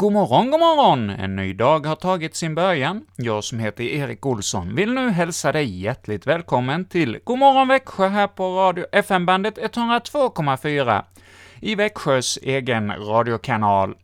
God morgon, god morgon! En ny dag har tagit sin början. Jag som heter Erik Olsson vill nu hälsa dig hjärtligt välkommen till God morgon Växjö här på radio FM-bandet 102,4 i Växjös egen radiokanal.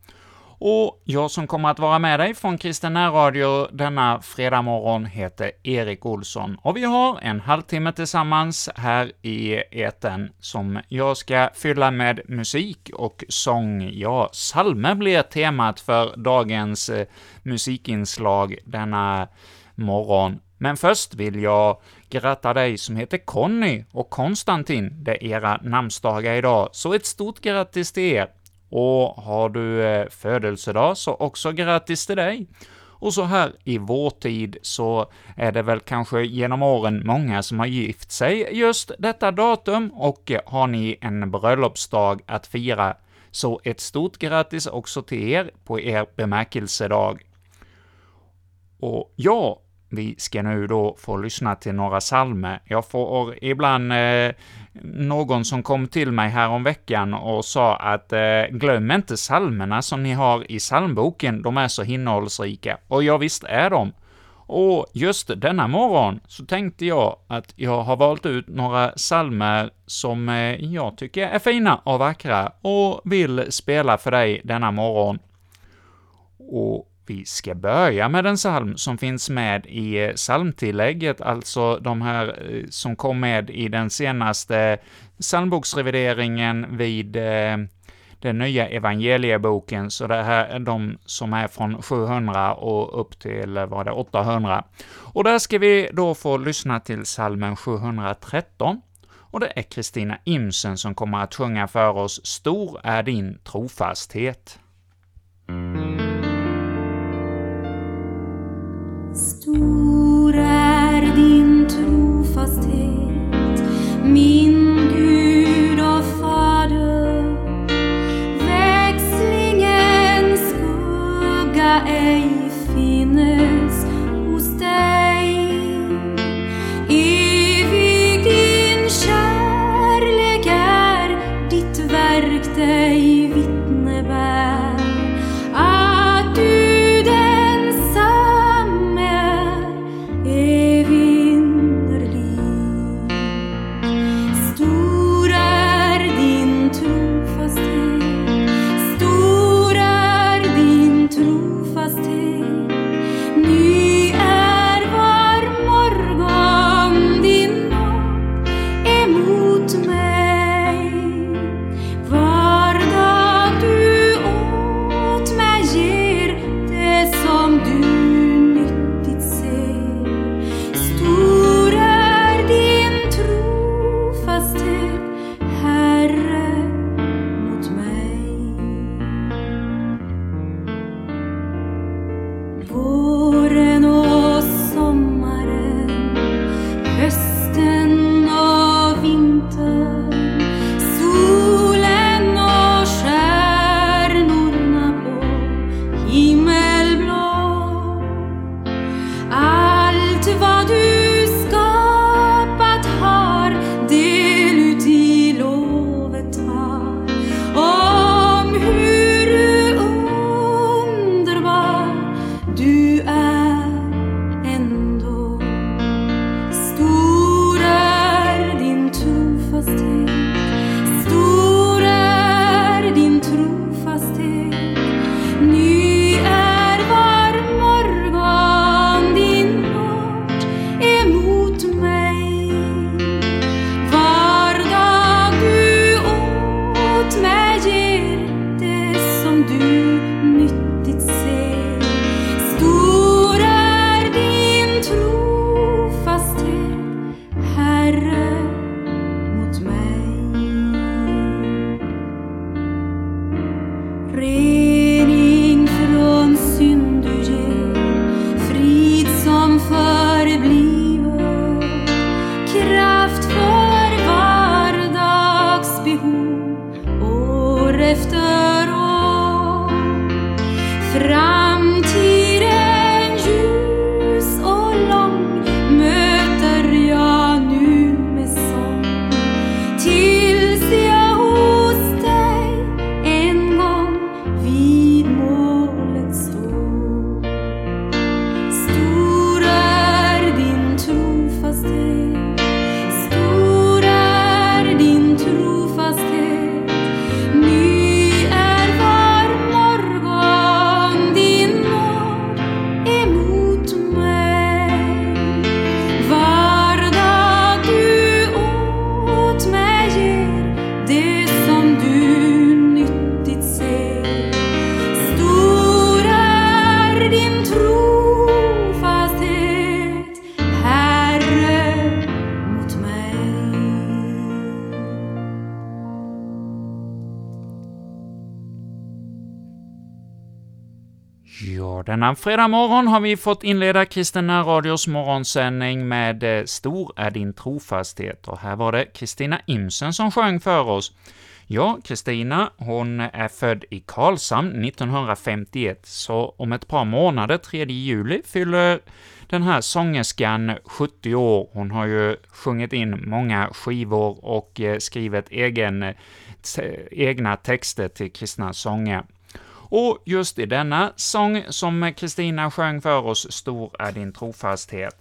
Och jag som kommer att vara med dig från Kristen Radio denna fredag morgon heter Erik Olsson, och vi har en halvtimme tillsammans här i eten som jag ska fylla med musik och sång. Ja, salmer blir temat för dagens eh, musikinslag denna morgon. Men först vill jag gratta dig som heter Conny och Konstantin, det är era namnsdagar idag, så ett stort grattis till er! Och har du eh, födelsedag, så också grattis till dig! Och så här i vår tid så är det väl kanske genom åren många som har gift sig just detta datum, och eh, har ni en bröllopsdag att fira, så ett stort grattis också till er på er bemärkelsedag. Och ja, vi ska nu då få lyssna till några salmer. Jag får ibland eh, någon som kom till mig här om veckan och sa att eh, glöm inte salmerna som ni har i psalmboken, de är så innehållsrika. Och ja, visst är de. Och just denna morgon så tänkte jag att jag har valt ut några salmer som eh, jag tycker är fina och vackra och vill spela för dig denna morgon. Och vi ska börja med en psalm som finns med i eh, psalmtillägget, alltså de här eh, som kom med i den senaste psalmboksrevideringen vid eh, den nya evangelieboken, så det här är de som är från 700 och upp till, vad det 800. Och där ska vi då få lyssna till psalmen 713, och det är Kristina Imsen som kommer att sjunga för oss ”Stor är din trofasthet”. Mm. Är denna fredag morgon har vi fått inleda Kristina Radios morgonsändning med eh, ”Stor är din trofasthet”, och här var det Kristina Imsen som sjöng för oss. Ja, Kristina, hon är född i Karlshamn 1951, så om ett par månader, 3 juli, fyller den här sångerskan 70 år. Hon har ju sjungit in många skivor och eh, skrivit egen, eh, egna texter till kristna sånger. Och just i denna sång som Kristina sjöng för oss, Stor är din trofasthet,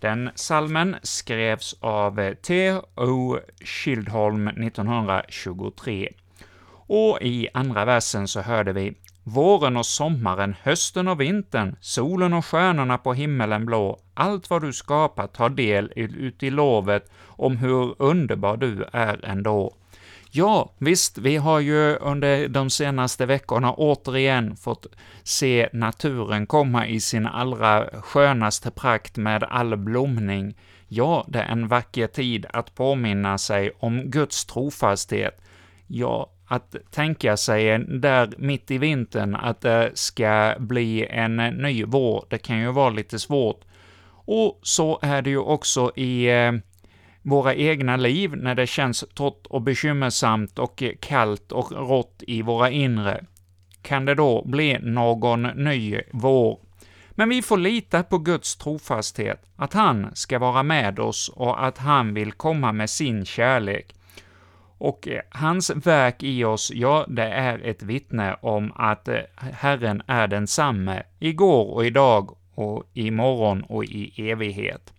den salmen skrevs av T.O. Schildholm 1923. Och i andra versen så hörde vi Våren och sommaren, hösten och vintern, solen och stjärnorna på himmelen blå, allt vad du skapat tar del ut i lovet om hur underbar du är ändå. Ja, visst, vi har ju under de senaste veckorna återigen fått se naturen komma i sin allra skönaste prakt med all blomning. Ja, det är en vacker tid att påminna sig om Guds trofasthet. Ja, att tänka sig där mitt i vintern att det ska bli en ny vår, det kan ju vara lite svårt. Och så är det ju också i eh, våra egna liv när det känns torrt och bekymmersamt och kallt och rått i våra inre. Kan det då bli någon ny vår? Men vi får lita på Guds trofasthet, att han ska vara med oss och att han vill komma med sin kärlek. Och hans verk i oss, ja, det är ett vittne om att Herren är densamme, igår och idag och imorgon och i evighet.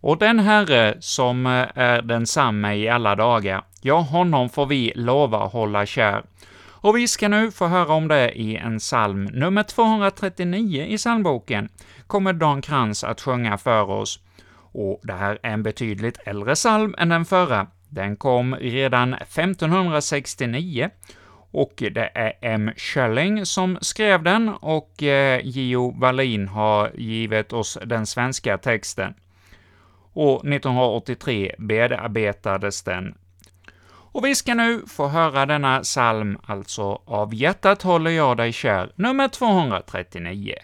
Och den Herre som eh, är densamme i alla dagar, ja, honom får vi lova hålla kär. Och vi ska nu få höra om det i en psalm, nummer 239 i psalmboken, kommer Dan Krantz att sjunga för oss. Och det här är en betydligt äldre psalm än den förra. Den kom redan 1569, och det är M. Schelling som skrev den, och J.O. Gio Wallin har givit oss den svenska texten och 1983 bearbetades den. Och vi ska nu få höra denna psalm, alltså ”Av hjärtat håller jag dig kär”, nummer 239.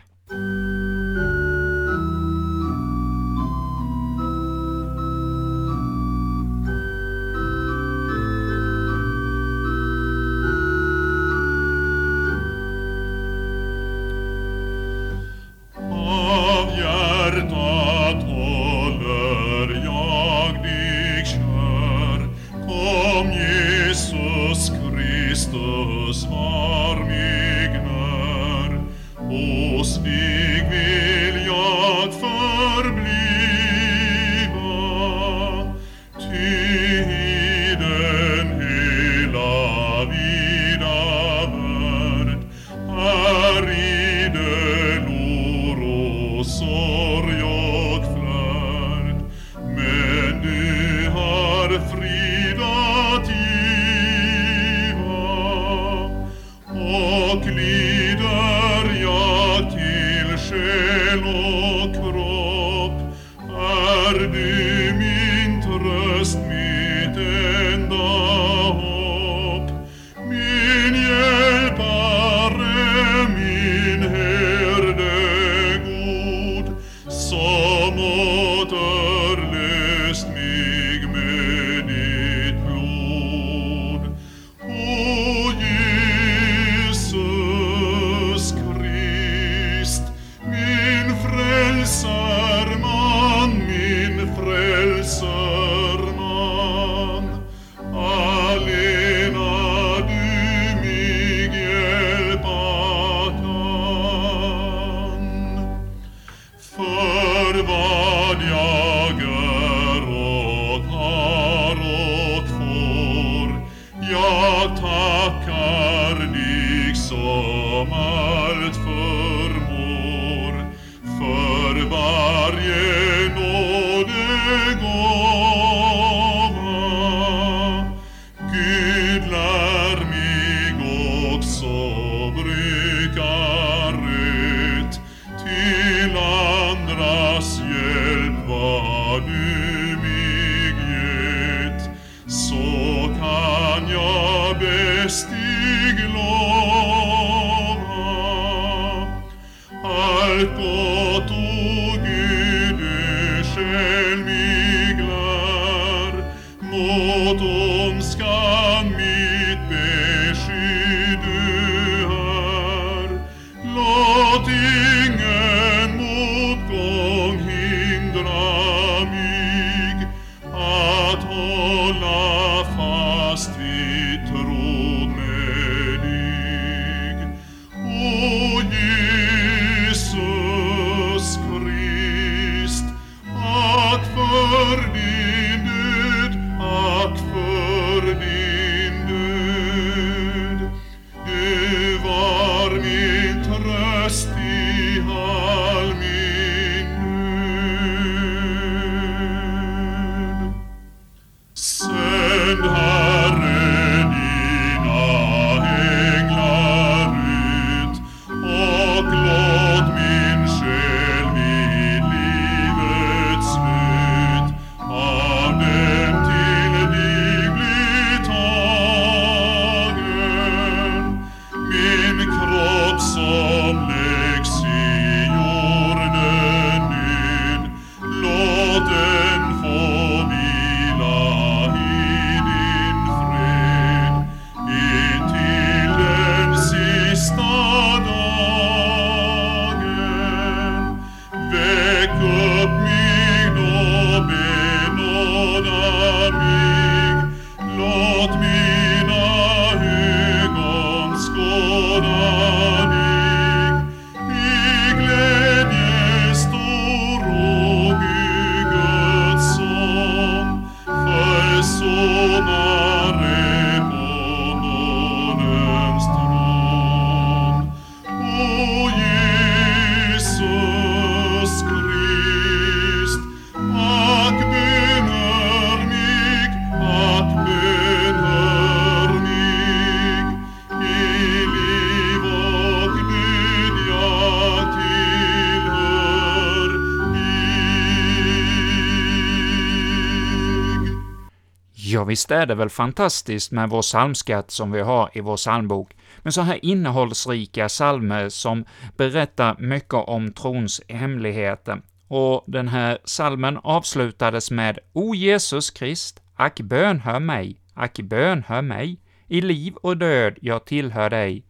Ja, visst är det väl fantastiskt med vår psalmskatt som vi har i vår psalmbok, med så här innehållsrika psalmer som berättar mycket om trons hemligheter. Och den här psalmen avslutades med ”O Jesus Krist, ack bönhör mig, ack bönhör mig, i liv och död jag tillhör dig”.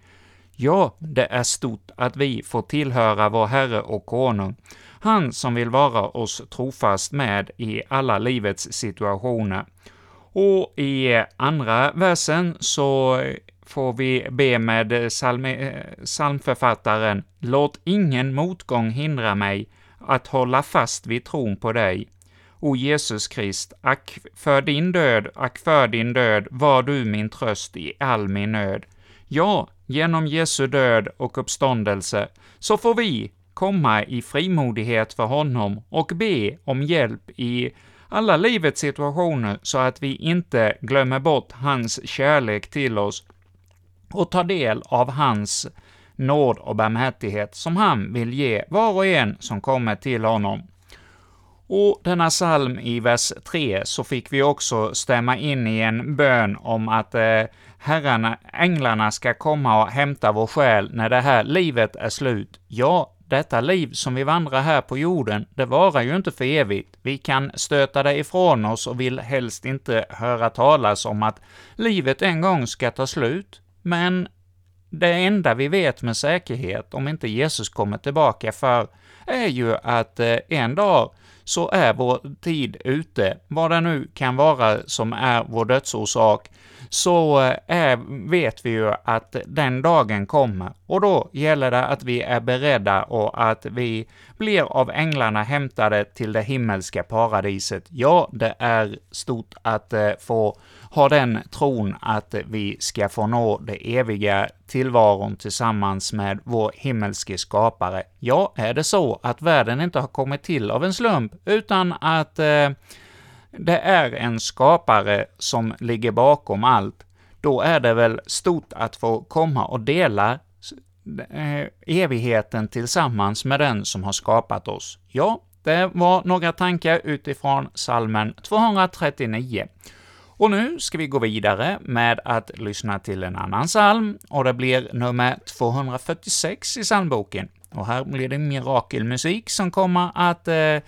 Ja, det är stort att vi får tillhöra vår Herre och Konung, han som vill vara oss trofast med i alla livets situationer. Och i andra versen så får vi be med eh, psalmförfattaren ”Låt ingen motgång hindra mig att hålla fast vid tron på dig. O Jesus Krist, ack för din död, ack för din död var du min tröst i all min nöd. Ja, genom Jesu död och uppståndelse så får vi komma i frimodighet för honom och be om hjälp i alla livets situationer så att vi inte glömmer bort hans kärlek till oss och tar del av hans nåd och barmhärtighet som han vill ge var och en som kommer till honom. Och denna psalm i vers 3 så fick vi också stämma in i en bön om att eh, herrarna, änglarna ska komma och hämta vår själ när det här livet är slut. Ja, detta liv som vi vandrar här på jorden, det varar ju inte för evigt. Vi kan stöta det ifrån oss och vill helst inte höra talas om att livet en gång ska ta slut, men det enda vi vet med säkerhet, om inte Jesus kommer tillbaka för, är ju att eh, en dag så är vår tid ute, vad det nu kan vara som är vår dödsorsak, så eh, är, vet vi ju att den dagen kommer, och då gäller det att vi är beredda och att vi blir av änglarna hämtade till det himmelska paradiset. Ja, det är stort att eh, få ha den tron att vi ska få nå det eviga tillvaron tillsammans med vår himmelske skapare. Ja, är det så att världen inte har kommit till av en slump, utan att eh, det är en skapare som ligger bakom allt, då är det väl stort att få komma och dela eh, evigheten tillsammans med den som har skapat oss. Ja, det var några tankar utifrån salmen 239. Och nu ska vi gå vidare med att lyssna till en annan psalm, och det blir nummer 246 i psalmboken. Och här blir det mirakelmusik som kommer att eh,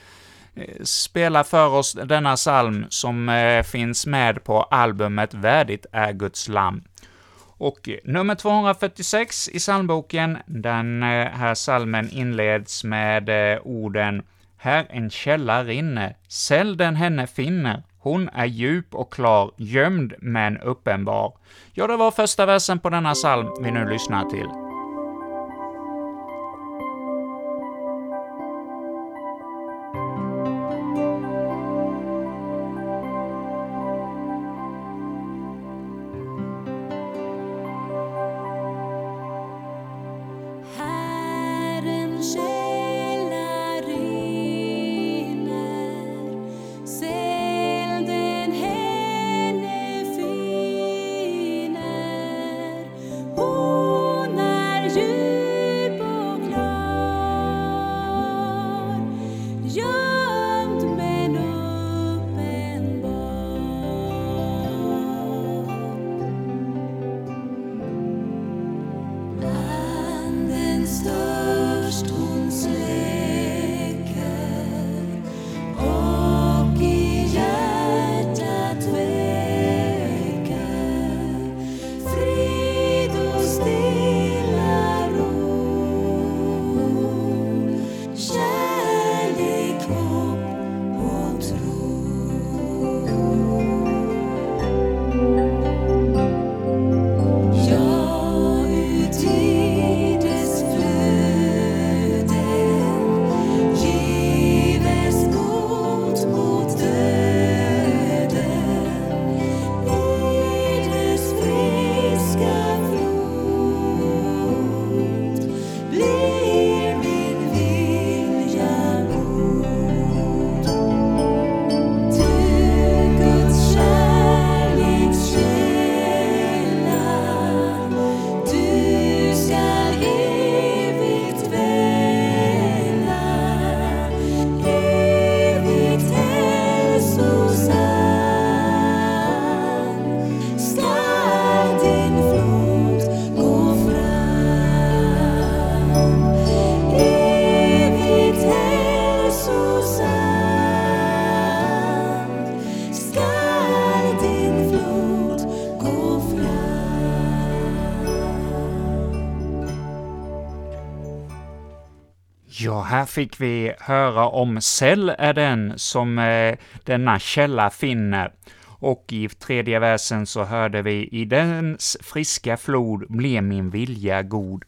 Eh, spela för oss denna psalm som eh, finns med på albumet Värdigt är Guds lam. Och nummer 246 i psalmboken, den eh, här psalmen inleds med orden ”Här en källa rinner, sälj den henne finner, hon är djup och klar, gömd men uppenbar”. Ja, det var första versen på denna psalm vi nu lyssnar till. Ja, här fick vi höra om cell är den som eh, denna källa finner. Och i tredje versen så hörde vi ”I dens friska flod blev min vilja god”.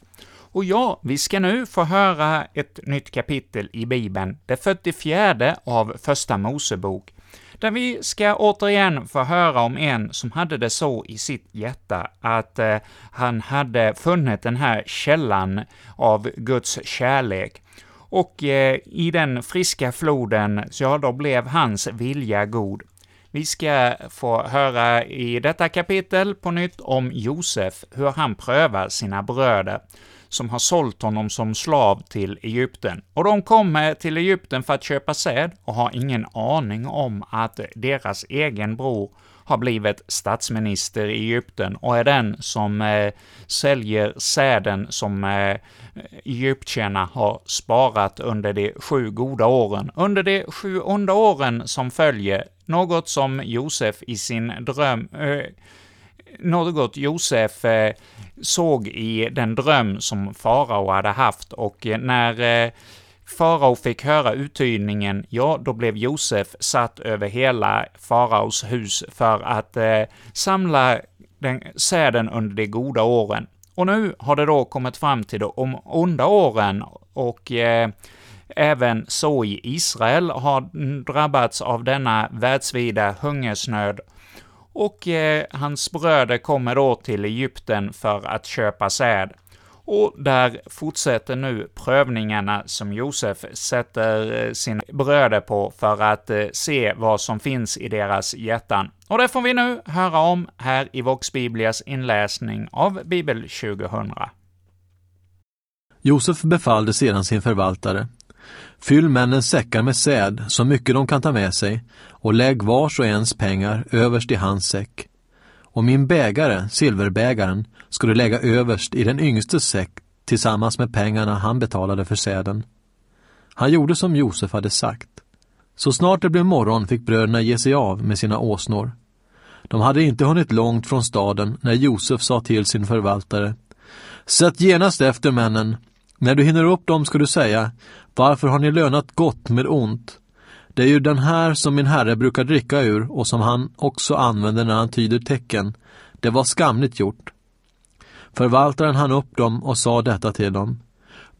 Och ja, vi ska nu få höra ett nytt kapitel i Bibeln, det 44 av Första Mosebok, där vi ska återigen få höra om en som hade det så i sitt hjärta att eh, han hade funnit den här källan av Guds kärlek. Och eh, i den friska floden, så ja, då blev hans vilja god. Vi ska få höra i detta kapitel på nytt om Josef, hur han prövar sina bröder, som har sålt honom som slav till Egypten. Och de kommer eh, till Egypten för att köpa säd och har ingen aning om att deras egen bror har blivit statsminister i Egypten och är den som eh, säljer säden som eh, egyptierna har sparat under de sju goda åren. Under de sju onda åren som följer, något som Josef i sin dröm eh, något Josef eh, såg i den dröm som farao hade haft och eh, när eh, farao fick höra uttydningen, ja, då blev Josef satt över hela faraos hus för att eh, samla den säden under de goda åren. Och nu har det då kommit fram till de onda åren och eh, även så i Israel har drabbats av denna världsvida hungersnöd och eh, hans bröder kommer då till Egypten för att köpa säd. Och där fortsätter nu prövningarna som Josef sätter eh, sina bröder på för att eh, se vad som finns i deras hjärtan. Och det får vi nu höra om här i Vox Biblias inläsning av Bibel 2000. Josef befallde sedan sin förvaltare. Fyll männens säckar med säd, så mycket de kan ta med sig, och lägg vars och ens pengar överst i hans säck. Och min bägare, silverbägaren, skulle lägga överst i den yngstes säck tillsammans med pengarna han betalade för säden. Han gjorde som Josef hade sagt. Så snart det blev morgon fick bröderna ge sig av med sina åsnor. De hade inte hunnit långt från staden när Josef sa till sin förvaltare Sätt genast efter männen. När du hinner upp dem ska du säga Varför har ni lönat gott med ont? Det är ju den här som min herre brukar dricka ur och som han också använder när han tyder tecken. Det var skamligt gjort. Förvaltaren hann upp dem och sa detta till dem.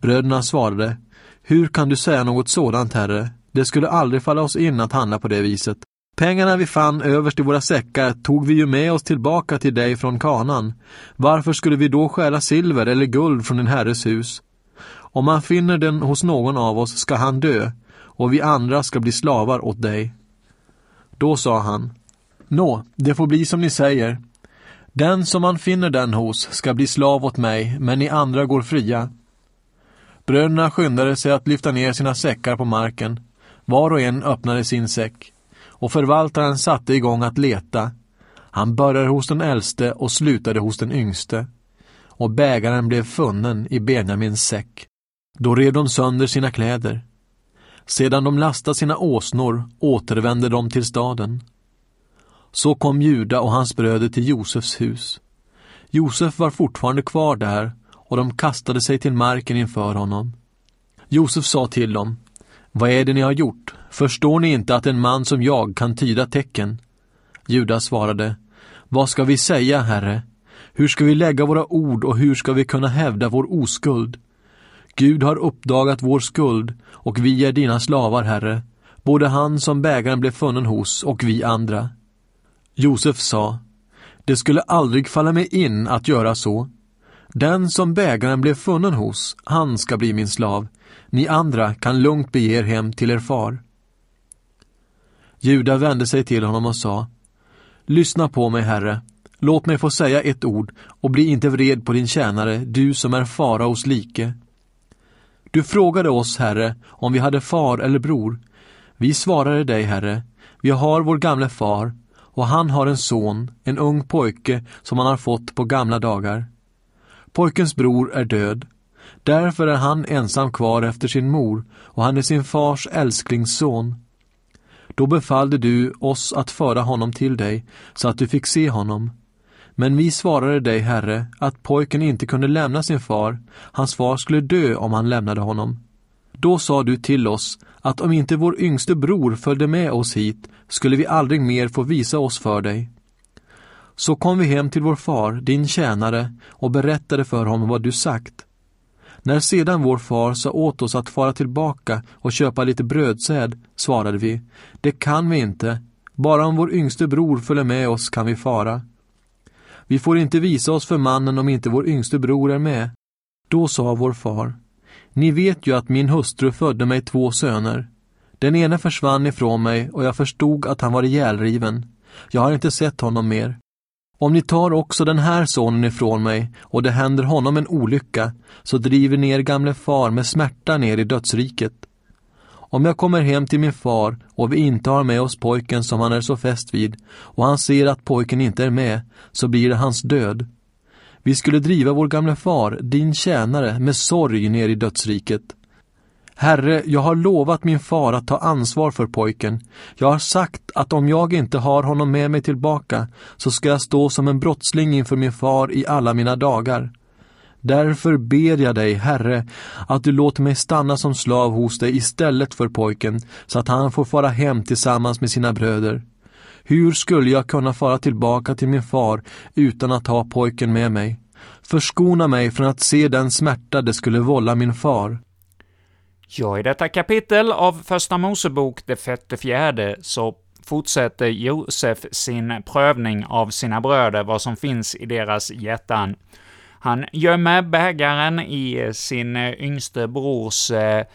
Bröderna svarade Hur kan du säga något sådant, herre? Det skulle aldrig falla oss in att handla på det viset. Pengarna vi fann överst i våra säckar tog vi ju med oss tillbaka till dig från kanan. Varför skulle vi då stjäla silver eller guld från din herres hus? Om man finner den hos någon av oss ska han dö, och vi andra ska bli slavar åt dig. Då sa han, Nå, det får bli som ni säger. Den som man finner den hos ska bli slav åt mig, men ni andra går fria. Bröderna skyndade sig att lyfta ner sina säckar på marken. Var och en öppnade sin säck. Och förvaltaren satte igång att leta. Han började hos den äldste och slutade hos den yngste. Och bägaren blev funnen i Benjamins säck. Då rev de sönder sina kläder. Sedan de lastat sina åsnor återvände de till staden. Så kom Juda och hans bröder till Josefs hus. Josef var fortfarande kvar där och de kastade sig till marken inför honom. Josef sa till dem, Vad är det ni har gjort? Förstår ni inte att en man som jag kan tyda tecken? Juda svarade, Vad ska vi säga, Herre? Hur ska vi lägga våra ord och hur ska vi kunna hävda vår oskuld? Gud har uppdagat vår skuld och vi är dina slavar, Herre, både han som bägaren blev funnen hos och vi andra. Josef sa, det skulle aldrig falla mig in att göra så. Den som bägaren blev funnen hos, han ska bli min slav. Ni andra kan lugnt bege er hem till er far. Juda vände sig till honom och sa, Lyssna på mig, Herre. Låt mig få säga ett ord och bli inte vred på din tjänare, du som är faraos like. Du frågade oss, Herre, om vi hade far eller bror. Vi svarade dig, Herre, vi har vår gamle far, och han har en son, en ung pojke som han har fått på gamla dagar. Pojkens bror är död. Därför är han ensam kvar efter sin mor, och han är sin fars älsklingsson. Då befallde du oss att föra honom till dig, så att du fick se honom. Men vi svarade dig, Herre, att pojken inte kunde lämna sin far, hans far skulle dö om han lämnade honom. Då sa du till oss att om inte vår yngste bror följde med oss hit skulle vi aldrig mer få visa oss för dig. Så kom vi hem till vår far, din tjänare, och berättade för honom vad du sagt. När sedan vår far sa åt oss att fara tillbaka och köpa lite brödsäd, svarade vi, det kan vi inte, bara om vår yngste bror följer med oss kan vi fara. Vi får inte visa oss för mannen om inte vår yngste bror är med. Då sa vår far, ni vet ju att min hustru födde mig två söner. Den ene försvann ifrån mig och jag förstod att han var ihjälriven. Jag har inte sett honom mer. Om ni tar också den här sonen ifrån mig och det händer honom en olycka, så driver ni er gamle far med smärta ner i dödsriket. Om jag kommer hem till min far och vi inte har med oss pojken som han är så fäst vid och han ser att pojken inte är med, så blir det hans död. Vi skulle driva vår gamle far, din tjänare, med sorg ner i dödsriket. Herre, jag har lovat min far att ta ansvar för pojken. Jag har sagt att om jag inte har honom med mig tillbaka så ska jag stå som en brottsling inför min far i alla mina dagar. Därför ber jag dig, Herre, att du låter mig stanna som slav hos dig istället för pojken, så att han får fara hem tillsammans med sina bröder. Hur skulle jag kunna fara tillbaka till min far utan att ha pojken med mig? Förskona mig från att se den smärta det skulle vålla min far. Ja, i detta kapitel av Första Mosebok, det sjätte fjärde, så fortsätter Josef sin prövning av sina bröder, vad som finns i deras hjärtan. Han gömmer bägaren i eh, sin eh, yngste brors eh,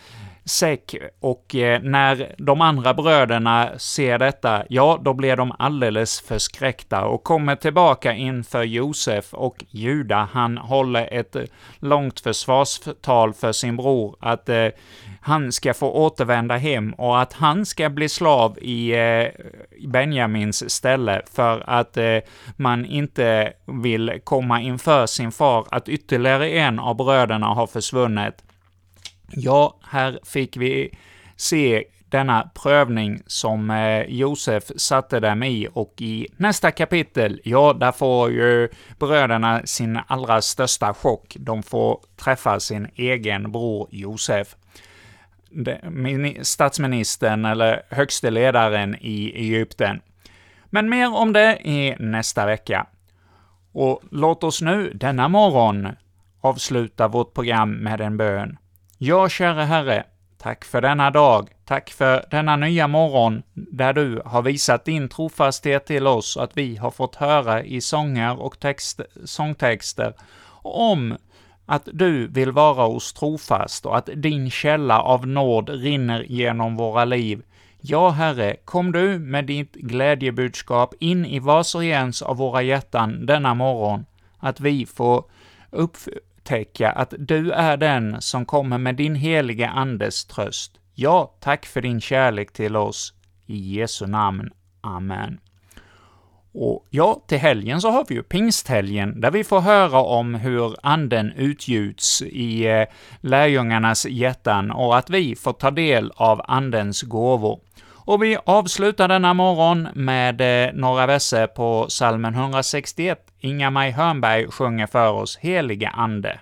säck och eh, när de andra bröderna ser detta, ja, då blir de alldeles förskräckta och kommer tillbaka inför Josef och Juda. Han håller ett eh, långt försvarstal för sin bror, att eh, han ska få återvända hem och att han ska bli slav i eh, Benjamins ställe för att eh, man inte vill komma inför sin far att ytterligare en av bröderna har försvunnit. Ja, här fick vi se denna prövning som eh, Josef satte dem i och i nästa kapitel, ja, där får ju bröderna sin allra största chock. De får träffa sin egen bror Josef. Statsministern eller högste ledaren i Egypten. Men mer om det i nästa vecka. Och låt oss nu denna morgon avsluta vårt program med en bön. Ja, käre Herre, tack för denna dag, tack för denna nya morgon, där du har visat din trofasthet till oss, att vi har fått höra i sånger och text, sångtexter om att du vill vara oss trofast och att din källa av nåd rinner genom våra liv. Ja, Herre, kom du med ditt glädjebudskap in i vars och ens av våra hjärtan denna morgon, att vi får upptäcka att du är den som kommer med din heliga Andes tröst. Ja, tack för din kärlek till oss. I Jesu namn. Amen. Och ja, till helgen så har vi ju pingsthelgen, där vi får höra om hur anden utgjuts i eh, lärjungarnas hjärtan och att vi får ta del av andens gåvor. Och vi avslutar denna morgon med eh, några verser på salmen 161. Inga-Maj Hörnberg sjunger för oss helige Ande.